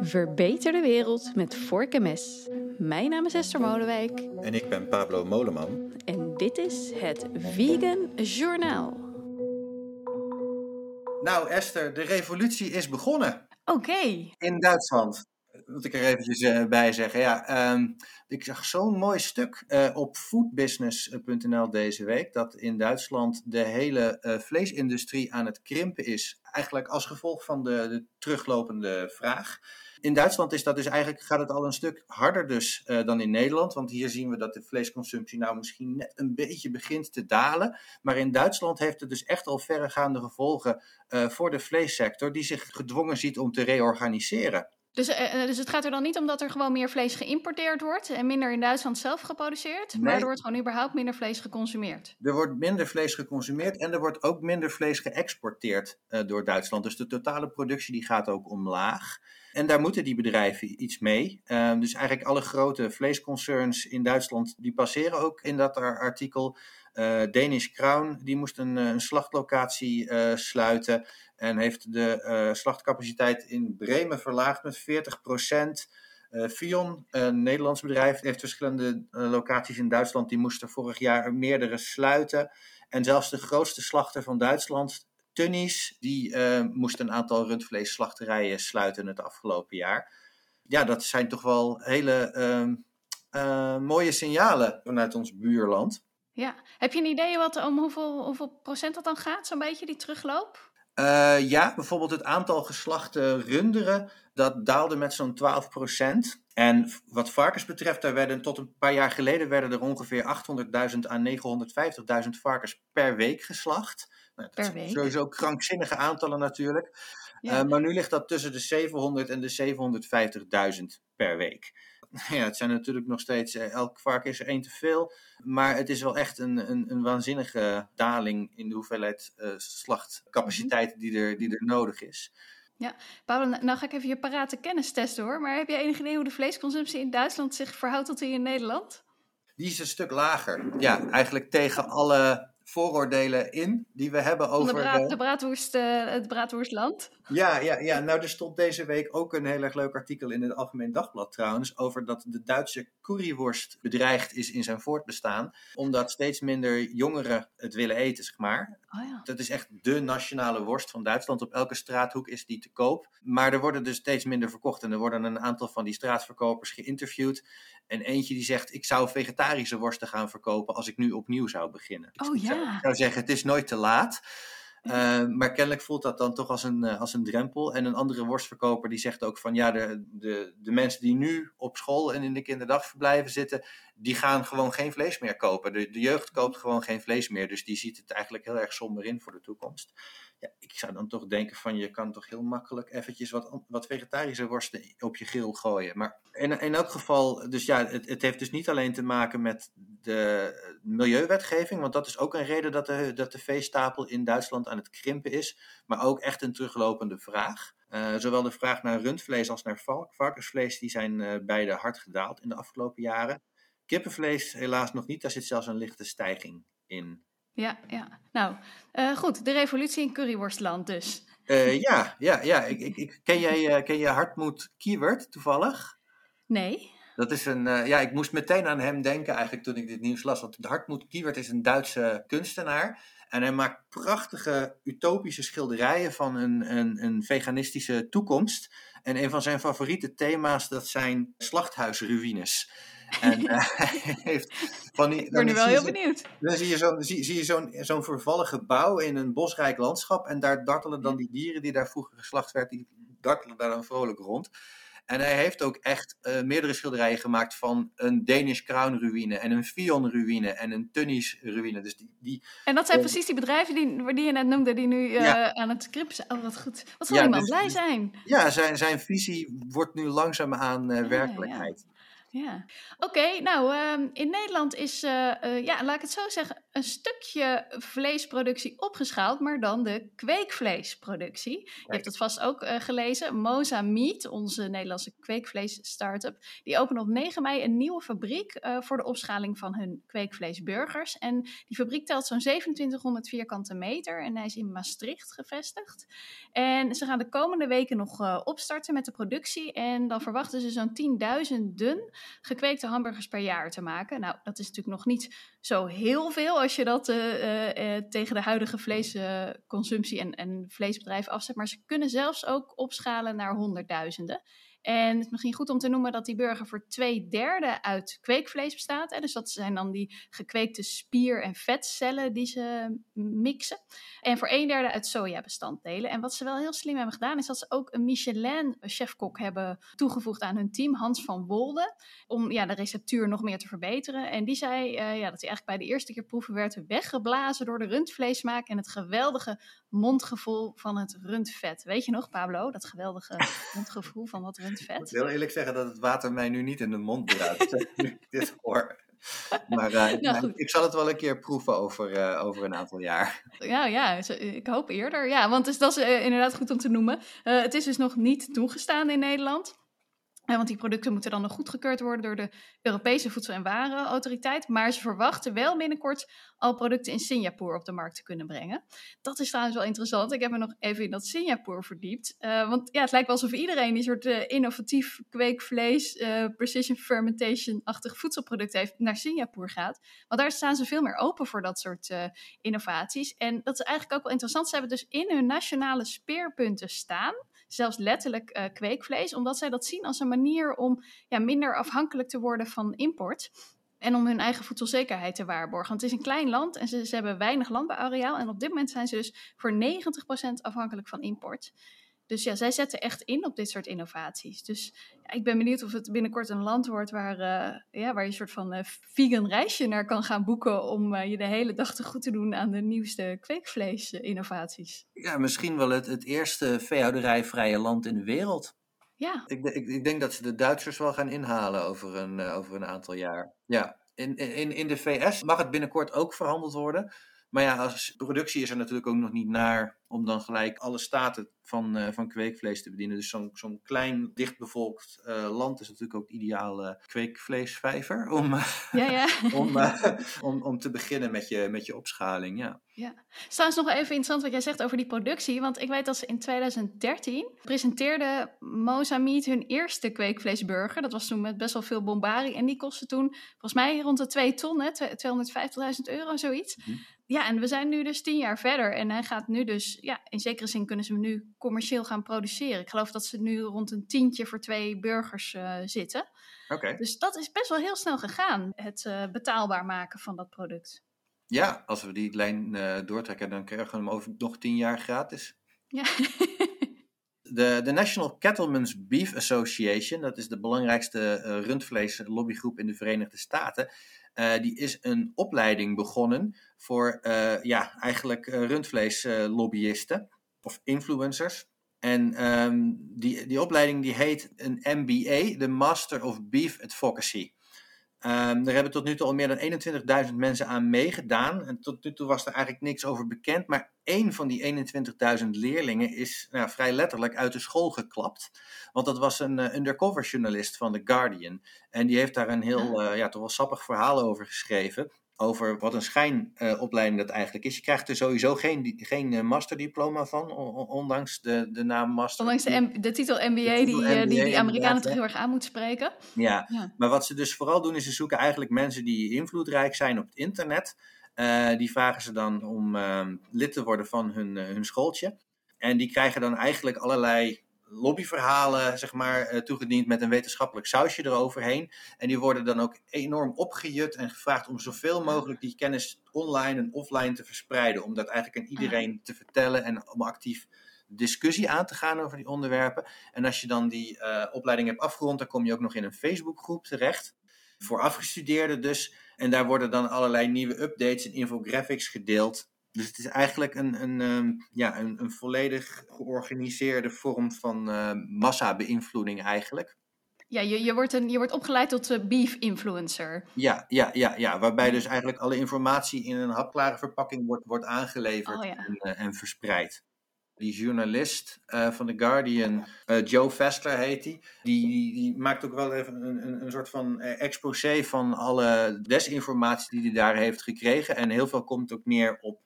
Verbeter de wereld met vork en mes. Mijn naam is Esther Molenwijk En ik ben Pablo Moleman. en dit is het Vegan Journaal. Nou Esther, de revolutie is begonnen Oké, in Duitsland. Moet ik er eventjes eh, bij zeggen. Ja, ehm, ik zag zo'n mooi stuk eh, op foodbusiness.nl deze week. Dat in Duitsland de hele eh, vleesindustrie aan het krimpen is. Eigenlijk als gevolg van de, de teruglopende vraag. In Duitsland is dat dus eigenlijk, gaat het al een stuk harder dus, dan in Nederland. Want hier zien we dat de vleesconsumptie nou misschien net een beetje begint te dalen. Maar in Duitsland heeft het dus echt al verregaande gevolgen voor de vleessector. Die zich gedwongen ziet om te reorganiseren. Dus, eh, eh, dus het gaat er dan niet om dat er gewoon meer vlees geïmporteerd wordt en minder in Duitsland zelf geproduceerd, maar er wordt gewoon überhaupt minder vlees geconsumeerd. Er wordt minder vlees geconsumeerd en er wordt ook minder vlees geëxporteerd eh, door Duitsland. Dus de totale productie die gaat ook omlaag. En daar moeten die bedrijven iets mee. Eh, dus eigenlijk alle grote vleesconcerns in Duitsland die passeren ook in dat ar- artikel. Eh Danish Crown die moest een, eh, een slachtlocatie eh, sluiten en heeft de slachtcapaciteit in Bremen verlaagd met 40% eh Fion, een Nederlands bedrijf, heeft verschillende locaties in Duitsland. Die moesten vorig jaar meerdere sluiten. En zelfs de grootste slachter van Duitsland, Tönnies, die eh, moest een aantal rundvleesslachterijen sluiten het afgelopen jaar. Ja, dat zijn toch wel hele ehm, eh, mooie signalen vanuit ons buurland. Ja, heb je een idee wat, om hoeveel, hoeveel procent dat dan gaat, zo'n beetje die terugloop? Eh, ja, bijvoorbeeld het aantal geslachte runderen, dat daalde met zo'n 12%. En v- wat varkens betreft, daar werden tot een paar jaar geleden werden er ongeveer 800.000 à 950.000 varkens per week geslacht. Nou, dat Per zijn week? Sowieso krankzinnige aantallen natuurlijk. Ja. Eh, maar nu ligt dat tussen de 700 en de 750.000 per week. Ja, het zijn natuurlijk nog steeds, eh, elk varken is er één te veel. Maar het is wel echt een, een, een waanzinnige daling in de hoeveelheid eh, slachtcapaciteit die, er, die er nodig is. Paul, nou nou ga ik even je parate kennis testen hoor, maar heb je enig idee hoe de vleesconsumptie in Duitsland zich verhoudt tot die in Nederland? Die is een stuk lager. Ja, eigenlijk tegen alle vooroordelen in die we hebben de, over. de braadwoest, eh, het braadwoestland? Ja, ja, ja, nou er stond deze week ook een heel erg leuk artikel in het Algemeen Dagblad trouwens, over dat de Duitse curryworst bedreigd is in zijn voortbestaan, omdat steeds minder jongeren het willen eten, zeg maar. Oh ja. Dat is echt de nationale worst van Duitsland. Op elke straathoek is die te koop. Maar er worden dus steeds minder verkocht. En er worden een aantal van die straatverkopers geïnterviewd. En eentje die zegt, ik zou vegetarische worsten gaan verkopen als ik nu opnieuw zou beginnen. Ik Oh zou- ja. Ik zou zeggen, het is nooit te laat. Uh, maar kennelijk voelt dat dan toch als een, uh, als een drempel. En een andere worstverkoper die zegt ook van ja, de, de, de mensen die nu op school en in de kinderdagverblijven zitten, die gaan gewoon geen vlees meer kopen. De, de jeugd koopt gewoon geen vlees meer. Dus die ziet het eigenlijk heel erg somber in voor de toekomst. Ja, ik zou dan toch denken van je kan toch heel makkelijk eventjes wat, wat vegetarische worsten op je grill gooien. Maar in, in elk geval, dus ja, het, het heeft dus niet alleen te maken met de milieuwetgeving, want dat is ook een reden dat de, dat de veestapel in Duitsland aan het krimpen is, maar ook echt een teruglopende vraag. Uh, zowel de vraag naar rundvlees als naar vark, varkensvlees, die zijn uh, beide hard gedaald in de afgelopen jaren. Kippenvlees helaas nog niet, daar zit zelfs een lichte stijging in. Ja, ja. Nou, uh, goed, de revolutie in curryworstland dus. Uh, ja, ja, ja. Ik, ik, ik, ken, jij, uh, ken jij Hartmoed Kiewert toevallig? Nee. Dat is een, ja, ik moest meteen aan hem denken eigenlijk toen ik dit nieuws las. Want Hartmoed Kiewert is een Duitse kunstenaar. En hij maakt prachtige utopische schilderijen van een, een, een veganistische toekomst. En een van zijn favoriete thema's, dat zijn slachthuisruïnes. En uh, hij heeft van die. Ik ben nu wel heel benieuwd. Dan zie je zo'n zie, zie je zo'n zo'n vervallen gebouw in een bosrijk landschap. En daar dartelen dan die dieren die daar vroeger geslacht werden, die dartelen daar dan vrolijk rond. En hij heeft ook echt uh, meerdere schilderijen gemaakt van een Danish Crown ruïne en een Fion ruïne en een Tönnies ruïne. Dus die, die, en dat zijn precies die bedrijven die, die je net noemde, die nu uh, ja. aan het krimpen zijn. Oh, wat goed. Wat zal ja, die man dus, blij zijn? Ja, zijn, zijn visie wordt nu langzaamaan uh, werkelijkheid. Ja. Ja, oké. Nou, uh, in Nederland is, uh, uh, ja, laat ik het zo zeggen, een stukje vleesproductie opgeschaald, maar dan de kweekvleesproductie. Je hebt het vast ook uh, gelezen. Moza Meat, onze Nederlandse kweekvlees-startup, die opent op 9 mei een nieuwe fabriek uh, voor de opschaling van hun kweekvleesburgers. En die fabriek telt zo'n 2700 vierkante meter en hij is in Maastricht gevestigd. En ze gaan de komende weken nog uh, opstarten met de productie en dan verwachten ze zo'n 10.000 dun gekweekte hamburgers per jaar te maken. Nou, dat is natuurlijk nog niet zo heel veel als je dat uh, uh, tegen de huidige vleesconsumptie en, en vleesbedrijven afzet. Maar ze kunnen zelfs ook opschalen naar honderdduizenden. En het is misschien goed om te noemen dat die burger voor twee derde uit kweekvlees bestaat. Hè? Dus dat zijn dan die gekweekte spier- en vetcellen die ze mixen. En voor een derde uit sojabestanddelen. En wat ze wel heel slim hebben gedaan, is dat ze ook een Michelin-chefkok hebben toegevoegd aan hun team, Hans van Wolde. Om ja, de receptuur nog meer te verbeteren. En die zei uh, ja, dat hij eigenlijk bij de eerste keer proeven werd weggeblazen door de rundvleesmaak en het geweldige mondgevoel van het rundvet. Weet je nog, Pablo, dat geweldige mondgevoel van wat rundvet? Ik moet heel eerlijk zeggen dat het water mij nu niet in de mond druipt. dit hoor. Maar uh, nou, ik zal het wel een keer proeven over, uh, over een aantal jaar. Ja, ja, ik hoop eerder. Ja, want dus, dat is uh, inderdaad goed om te noemen. het is dus nog niet toegestaan in Nederland. Want die producten moeten dan nog goedgekeurd worden door de Europese Voedsel- en Warenautoriteit. Maar ze verwachten wel binnenkort al producten in Singapore op de markt te kunnen brengen. Dat is trouwens wel interessant. Ik heb me nog even in dat Singapore verdiept. Uh, want ja, het lijkt wel alsof iedereen die soort uh, innovatief kweekvlees, uh, precision fermentation-achtig voedselproduct heeft, naar Singapore gaat. Want daar staan ze veel meer open voor dat soort innovaties. En dat is eigenlijk ook wel interessant. Ze hebben dus in hun nationale speerpunten staan zelfs letterlijk uh, kweekvlees, omdat zij dat zien als een manier om ja, minder afhankelijk te worden van import. En om hun eigen voedselzekerheid te waarborgen. Want het is een klein land en ze, ze hebben weinig landbouwareaal. En op dit moment zijn ze dus voor 90% afhankelijk van import. Dus ja, zij zetten echt in op dit soort innovaties. Dus ja, ik ben benieuwd of het binnenkort een land wordt waar, uh, ja, waar je een soort van uh, vegan reisje naar kan gaan boeken om uh, je de hele dag te goed te doen aan de nieuwste kweekvlees-innovaties. Ja, misschien wel het, het eerste veehouderijvrije land in de wereld. Ja. Ik, ik, ik denk dat ze de Duitsers wel gaan inhalen over een, over een aantal jaar. Ja, in, in, in de VS mag het binnenkort ook verhandeld worden. Maar ja, als productie is er natuurlijk ook nog niet naar om dan gelijk alle staten van, uh, van kweekvlees te bedienen. Dus zo'n zo'n klein, dichtbevolkt uh, land is natuurlijk ook ideale kweekvleesvijver om, ja, ja. om, uh, om, om te beginnen met je, met je opschaling. Ja. Ja. Trouwens nog even interessant wat jij zegt over die productie. Want ik weet dat ze in 2013 presenteerde Mozambique hun eerste kweekvleesburger. Dat was toen met best wel veel bombarie. En die kostte toen volgens mij rond de 2 ton, 250.000 euro, zoiets. Mm -hmm. Ja, en we zijn nu dus tien jaar verder. En hij gaat nu dus, ja, in zekere zin kunnen ze hem nu commercieel gaan produceren. Ik geloof dat ze nu rond een tientje voor twee burgers uh, zitten. Oké. Okay. Dus dat is best wel heel snel gegaan, het uh, betaalbaar maken van dat product. Ja, als we die lijn uh, doortrekken, dan krijgen we hem over nog tien jaar gratis. Ja. De, de National Cattlemen's Beef Association, dat is de belangrijkste uh, rundvleeslobbygroep in de Verenigde Staten, uh, die is een opleiding begonnen voor uh, ja, eigenlijk rundvleeslobbyisten of influencers. En um, die, die opleiding die heet een MBA, de Master of Beef Advocacy. Um, daar hebben tot nu toe al meer dan 21.000 mensen aan meegedaan. En tot nu toe was er eigenlijk niks over bekend. Maar één van die 21.000 leerlingen is nou, vrij letterlijk uit de school geklapt. Want dat was een uh, undercover journalist van The Guardian. En die heeft daar een heel, uh, ja, toch wel sappig verhaal over geschreven. Over wat een schijnopleiding uh, dat eigenlijk is. Je krijgt er sowieso geen, geen uh, masterdiploma van, ondanks de, de naam master. Ondanks de, de titel MBA, de titel die, MBA die die Amerikanen toch heel erg aan moet spreken. Ja. ja, maar wat ze dus vooral doen is ze zoeken eigenlijk mensen die invloedrijk zijn op het internet. Uh, die vragen ze dan om lid te worden van hun, hun schooltje. En die krijgen dan eigenlijk allerlei lobbyverhalen zeg maar, uh, toegediend met een wetenschappelijk sausje eroverheen. En die worden dan ook enorm opgejut en gevraagd om zoveel mogelijk die kennis online en offline te verspreiden. Om dat eigenlijk aan iedereen te vertellen en om actief discussie aan te gaan over die onderwerpen. En als je dan die uh, opleiding hebt afgerond, dan kom je ook nog in een Facebookgroep terecht. Voor afgestudeerden dus. En daar worden dan allerlei nieuwe updates en infographics gedeeld. Dus het is eigenlijk een, een, um, ja, een, een volledig georganiseerde vorm van uh, massabeïnvloeding eigenlijk. Ja, je, je, wordt een, je wordt opgeleid tot uh, beef influencer. Ja, ja, ja, ja, waarbij dus eigenlijk alle informatie in een hapklare verpakking wordt, wordt aangeleverd Oh, ja. en, eh, en verspreid. Die journalist eh, van The Guardian, eh, Joe Fessler heet die, die, die, die maakt ook wel even een, een, een soort van eh, exposé van alle desinformatie die hij daar heeft gekregen. En heel veel komt ook neer op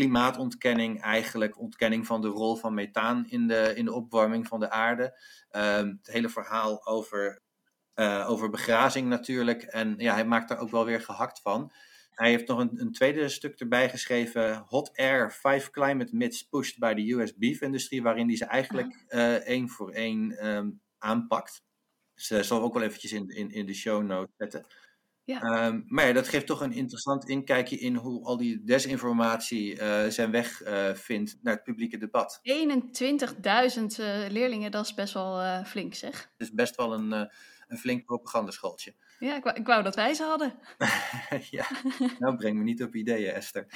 klimaatontkenning eigenlijk, ontkenning van de rol van methaan in de, in de opwarming van de aarde. Ehm, het hele verhaal over, eh, over begrazing natuurlijk. En ja, hij maakt daar ook wel weer gehakt van. Hij heeft nog een, een tweede stuk erbij geschreven, Hot Air, Five Climate Myths Pushed by the US Beef Industry, waarin hij ze eigenlijk eh, één voor één ehm, aanpakt. Dus uh, zal ook wel eventjes in, in, in de show notes zetten. Ja. Ehm, maar ja, dat geeft toch een interessant inkijkje in hoe al die desinformatie eh, zijn weg eh, vindt naar het publieke debat. 21.000 eh, leerlingen, dat is best wel flink zeg. Het is best wel een, een flink propagandaschooltje. Ja, ik wou, ik wou dat wij ze hadden. ja, nou breng me niet op ideeën, Esther.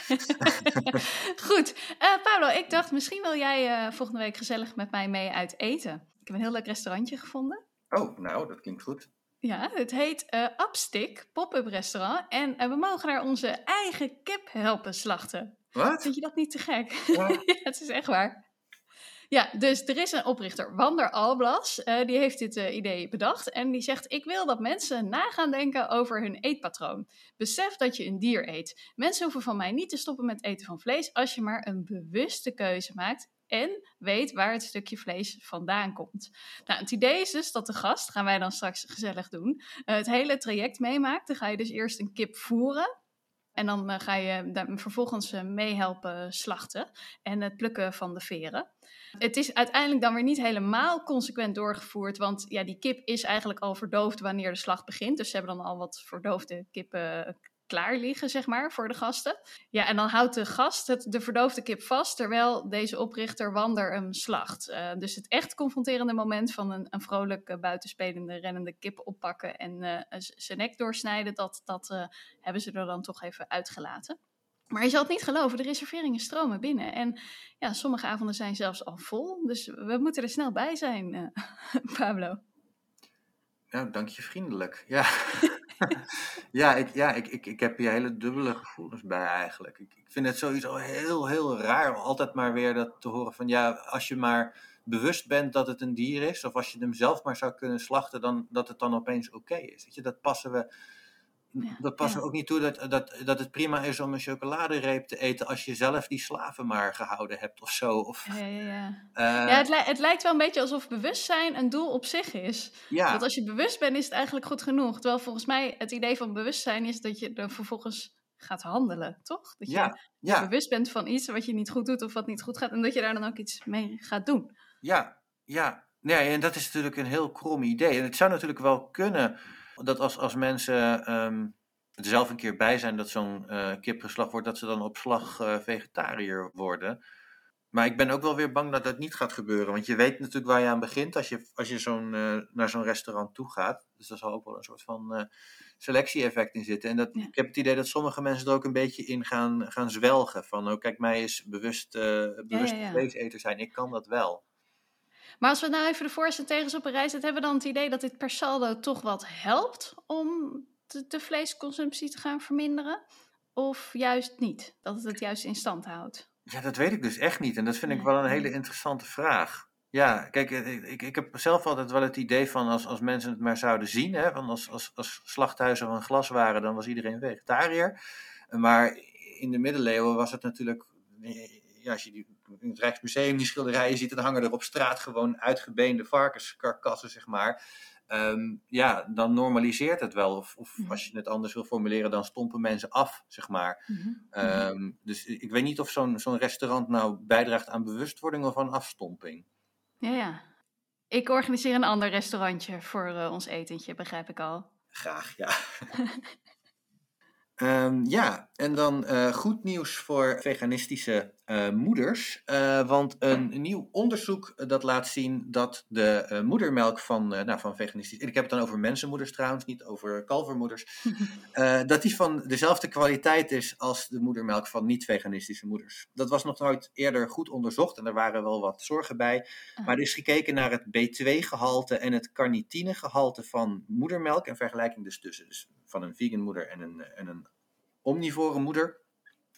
Goed, Paolo, ik dacht misschien wil jij volgende week gezellig met mij mee uit eten. Ik heb een heel leuk restaurantje gevonden. Oh, nou, dat klinkt goed. Ja, het heet Upstick, pop-up restaurant. En eh, we mogen daar onze eigen kip helpen slachten. Wat? Vind je dat niet te gek? Ja. ja, het is echt waar. Ja, dus er is een oprichter, Wander Alblas, eh, die heeft dit eh, idee bedacht. En die zegt, ik wil dat mensen na gaan denken over hun eetpatroon. Besef dat je een dier eet. Mensen hoeven van mij niet te stoppen met eten van vlees als je maar een bewuste keuze maakt en weet waar het stukje vlees vandaan komt. Nou, het idee is dus dat de gast, gaan wij dan straks gezellig doen, eh, het hele traject meemaakt. Dan ga je dus eerst een kip voeren. En dan ga je daar vervolgens eh, meehelpen slachten en het plukken van de veren. Het is uiteindelijk dan weer niet helemaal consequent doorgevoerd, want ja, die kip is eigenlijk al verdoofd wanneer de slacht begint. Dus ze hebben dan al wat verdoofde kippen eh, klaar liggen, zeg maar, voor de gasten. Ja, en dan houdt de gast het, de verdoofde kip vast, terwijl deze oprichter Wander hem slacht. Eh, dus het echt confronterende moment van een, een vrolijk buitenspelende rennende kip oppakken en eh, zijn nek doorsnijden, dat, dat hebben ze er dan toch even uitgelaten. Maar je zal het niet geloven, de reserveringen stromen binnen. En ja, sommige avonden zijn zelfs al vol. Dus we moeten er snel bij zijn, eh, Pablo. Nou, dank je vriendelijk. Ja, ja, ik, ja ik, ik, ik heb hier hele dubbele gevoelens bij eigenlijk. Ik, ik vind het sowieso heel, heel raar om altijd maar weer dat te horen van ja, als je maar bewust bent dat het een dier is, of als je hem zelf maar zou kunnen slachten, dan dat het dan opeens oké is. Weet je, dat passen we. Ja, dat ja. we ook niet toe dat, dat, dat het prima is om een chocoladereep te eten als je zelf die slaven maar gehouden hebt of zo. Of, Ja, ja, ja. eh, ja het, li- het lijkt wel een beetje alsof bewustzijn een doel op zich is. ja. Want als je bewust bent, is het eigenlijk goed genoeg. Terwijl volgens mij het idee van bewustzijn is dat je er vervolgens gaat handelen, toch? Dat je bewust bent van iets wat je niet goed doet of wat niet goed gaat. En dat je daar dan ook iets mee gaat doen. Ja, ja. Nee, en dat is natuurlijk een heel krom idee. En het zou natuurlijk wel kunnen dat als, als mensen ehm, er zelf een keer bij zijn dat zo'n eh kip geslacht wordt, dat ze dan op slag eh, vegetariër worden. Maar ik ben ook wel weer bang dat dat niet gaat gebeuren. Want je weet natuurlijk waar je aan begint als je, als je zo'n, eh, naar zo'n restaurant toe gaat. Dus daar zal ook wel een soort van selectie-effect in zitten. En dat, Ja. ik heb het idee dat sommige mensen er ook een beetje in gaan, gaan zwelgen. Van, oh kijk, mij is bewust, bewust ja. vleeseter zijn. Ik kan dat wel. Maar als we nou even de voor's en tegens op een rij zetten, hebben we dan het idee dat dit per saldo toch wat helpt om de, de vleesconsumptie te gaan verminderen? Of juist niet? Dat het het juist in stand houdt? Ja, dat weet ik dus echt niet. En dat vind ik wel een hele interessante vraag. Ja, kijk, eh, ik, ik, ik heb zelf altijd wel het idee van als, als mensen het maar zouden zien, hè, van als, als, als slachthuizen van glas waren, dan was iedereen vegetariër. Maar in de middeleeuwen was het natuurlijk, ja, als je die, in het Rijksmuseum die schilderijen ziet, dan hangen er op straat gewoon uitgebeende varkenskarkassen, zeg maar. Ehm, ja, dan normaliseert het wel. Of, of Mhm. als je het anders wil formuleren, dan stompen mensen af, zeg maar. Ehm, dus ik weet niet of zo'n zo'n restaurant nou bijdraagt aan bewustwording of aan afstomping. Ja, ja. Ik organiseer een ander restaurantje voor eh, ons etentje, begrijp ik al. Graag, ja. Ehm, ja, en dan eh, goed nieuws voor veganistische uh, moeders. Uh, want een, nieuw onderzoek dat laat zien dat de moedermelk van, nou, van veganistisch. Ik heb het dan over mensenmoeders trouwens, niet over kalvermoeders. dat die van dezelfde kwaliteit is als de moedermelk van niet-veganistische moeders. Dat was nog nooit eerder goed onderzocht en er waren wel wat zorgen bij. Maar er is gekeken naar het B2-gehalte en het carnitinegehalte van moedermelk. En vergelijking dus tussen dus van een vegan moeder en een, en een omnivore moeder.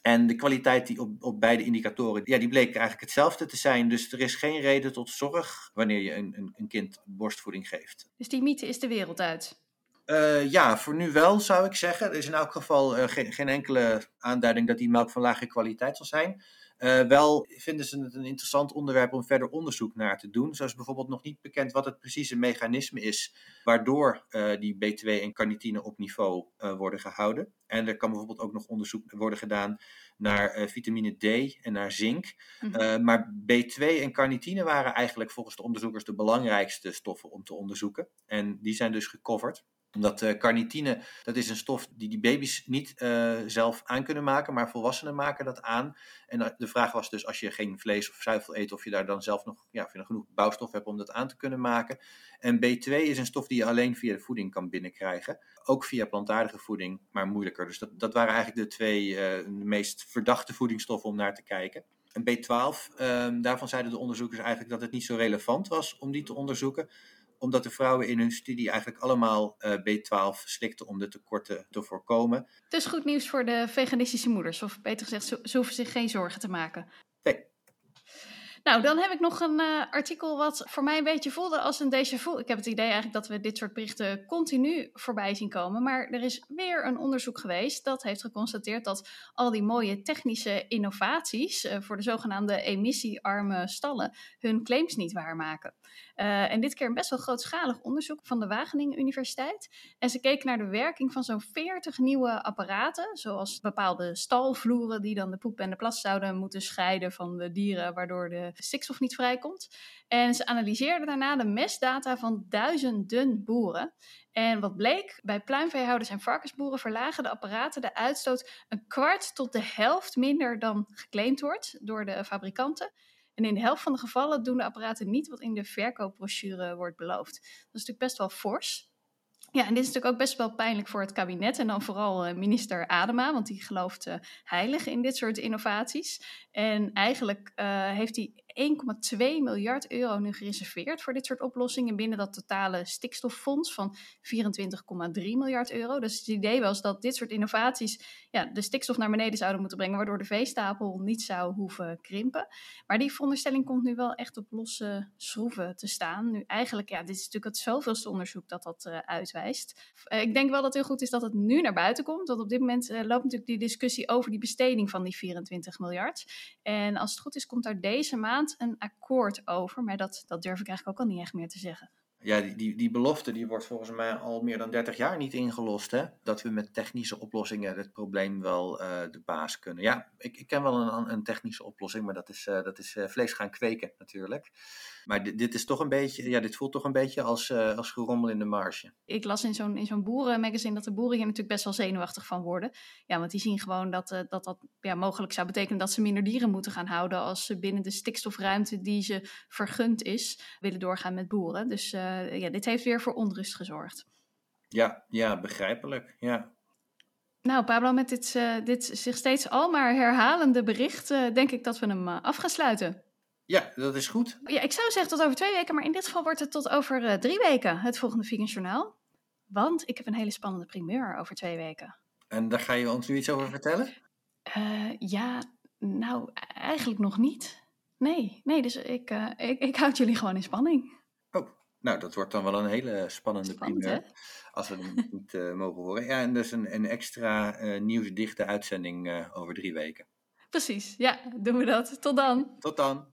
En de kwaliteit die op, op beide indicatoren, ja, die bleek eigenlijk hetzelfde te zijn. Dus er is geen reden tot zorg wanneer je een, een, een kind borstvoeding geeft. Dus die mythe is de wereld uit? Uh, ja, voor nu wel zou ik zeggen. Er is in elk geval uh, geen, geen enkele aanduiding dat die melk van lage kwaliteit zal zijn. Uh, wel vinden ze het een interessant onderwerp om verder onderzoek naar te doen. Zo is bijvoorbeeld nog niet bekend wat het precieze mechanisme is waardoor uh, die B2 en carnitine op niveau uh, worden gehouden. En er kan bijvoorbeeld ook nog onderzoek worden gedaan naar vitamine D en naar zink. Mm-hmm. maar B2 en carnitine waren eigenlijk volgens de onderzoekers de belangrijkste stoffen om te onderzoeken. En die zijn dus gecoverd omdat uh, carnitine, dat is een stof die die baby's niet uh, zelf aan kunnen maken, maar volwassenen maken dat aan. En uh, de vraag was dus, als je geen vlees of zuivel eet, of je daar dan zelf nog, ja, genoeg bouwstof hebt om dat aan te kunnen maken. En B2 is een stof die je alleen via de voeding kan binnenkrijgen. Ook via plantaardige voeding, maar moeilijker. Dus dat, dat waren eigenlijk de twee meest verdachte voedingsstoffen om naar te kijken. En B12, ehm, daarvan zeiden de onderzoekers eigenlijk dat het niet zo relevant was om die te onderzoeken omdat de vrouwen in hun studie eigenlijk allemaal uh, B12 slikten om de tekorten te voorkomen. Dus goed nieuws voor de veganistische moeders, of beter gezegd, ze, ze hoeven zich geen zorgen te maken. Nee. Nou, dan heb ik nog een uh, artikel wat voor mij een beetje voelde als een déjà vu. Ik heb het idee eigenlijk dat we dit soort berichten continu voorbij zien komen. Maar er is weer een onderzoek geweest dat heeft geconstateerd dat al die mooie technische innovaties uh, voor de zogenaamde emissiearme stallen hun claims niet waarmaken. Uh, en dit keer een best wel grootschalig onderzoek van de Wageningen Universiteit. En ze keken naar de werking van zo'n 40 nieuwe apparaten, zoals bepaalde stalvloeren die dan de poep en de plas zouden moeten scheiden van de dieren, waardoor de stikstof niet vrijkomt. En ze analyseerden daarna de mestdata van duizenden boeren. En wat bleek, bij pluimveehouders en varkensboeren verlagen de apparaten de uitstoot een kwart tot de helft minder dan geclaimd wordt door de fabrikanten. En in de helft van de gevallen doen de apparaten niet wat in de verkoopbrochure wordt beloofd. Dat is natuurlijk best wel fors. Ja, en dit is natuurlijk ook best wel pijnlijk voor het kabinet en dan vooral uh, minister Adema, want die gelooft uh, heilig in dit soort innovaties. En eigenlijk uh, heeft hij 1,2 miljard euro nu gereserveerd voor dit soort oplossingen binnen dat totale stikstoffonds van 24,3 miljard euro. Dus het idee was dat dit soort innovaties ja, de stikstof naar beneden zouden moeten brengen, waardoor de veestapel niet zou hoeven krimpen. Maar die veronderstelling komt nu wel echt op losse schroeven te staan. Nu eigenlijk, ja, dit is natuurlijk het zoveelste onderzoek dat dat uh, uitwijst. Uh, ik denk wel dat het heel goed is dat het nu naar buiten komt, want op dit moment uh, loopt natuurlijk die discussie over die besteding van die 24 miljard. En als het goed is, komt daar deze maand een akkoord over, maar dat, dat durf ik eigenlijk ook al niet echt meer te zeggen. Ja, die, die, belofte die wordt volgens mij al meer dan 30 jaar niet ingelost. Hè? Dat we met technische oplossingen het probleem wel uh, de baas kunnen. Ja, ik, ik ken wel een, een technische oplossing, maar dat is, uh, dat is uh, vlees gaan kweken natuurlijk. Maar dit, dit, is toch een beetje, ja, dit voelt toch een beetje als, als gerommel in de marge. Ik las in zo'n, in zo'n boerenmagazine dat de boeren hier natuurlijk best wel zenuwachtig van worden. Ja, want die zien gewoon dat dat, dat ja, mogelijk zou betekenen dat ze minder dieren moeten gaan houden als ze binnen de stikstofruimte die ze vergund is, willen doorgaan met boeren. Dus uh, ja, dit heeft weer voor onrust gezorgd. Ja, ja begrijpelijk. Ja. Nou, Pablo, met dit, dit zich steeds al maar herhalende bericht, denk ik dat we hem af gaan sluiten. Ja, dat is goed. Ja, ik zou zeggen tot over twee weken, maar in dit geval wordt het tot over drie weken, het volgende Vegan Journaal. Want ik heb een hele spannende primeur over twee weken. En daar ga je ons nu iets over vertellen? Ja, nou, eigenlijk nog niet. Nee, nee dus ik, uh, ik, ik houd jullie gewoon in spanning. Nou, dat wordt dan wel een hele spannende Spannend, primeur. Hè? Als we hem niet mogen horen. Ja, en dus een, een extra nieuwsdichte uitzending over drie weken. Precies, ja, doen we dat. Tot dan. Tot dan.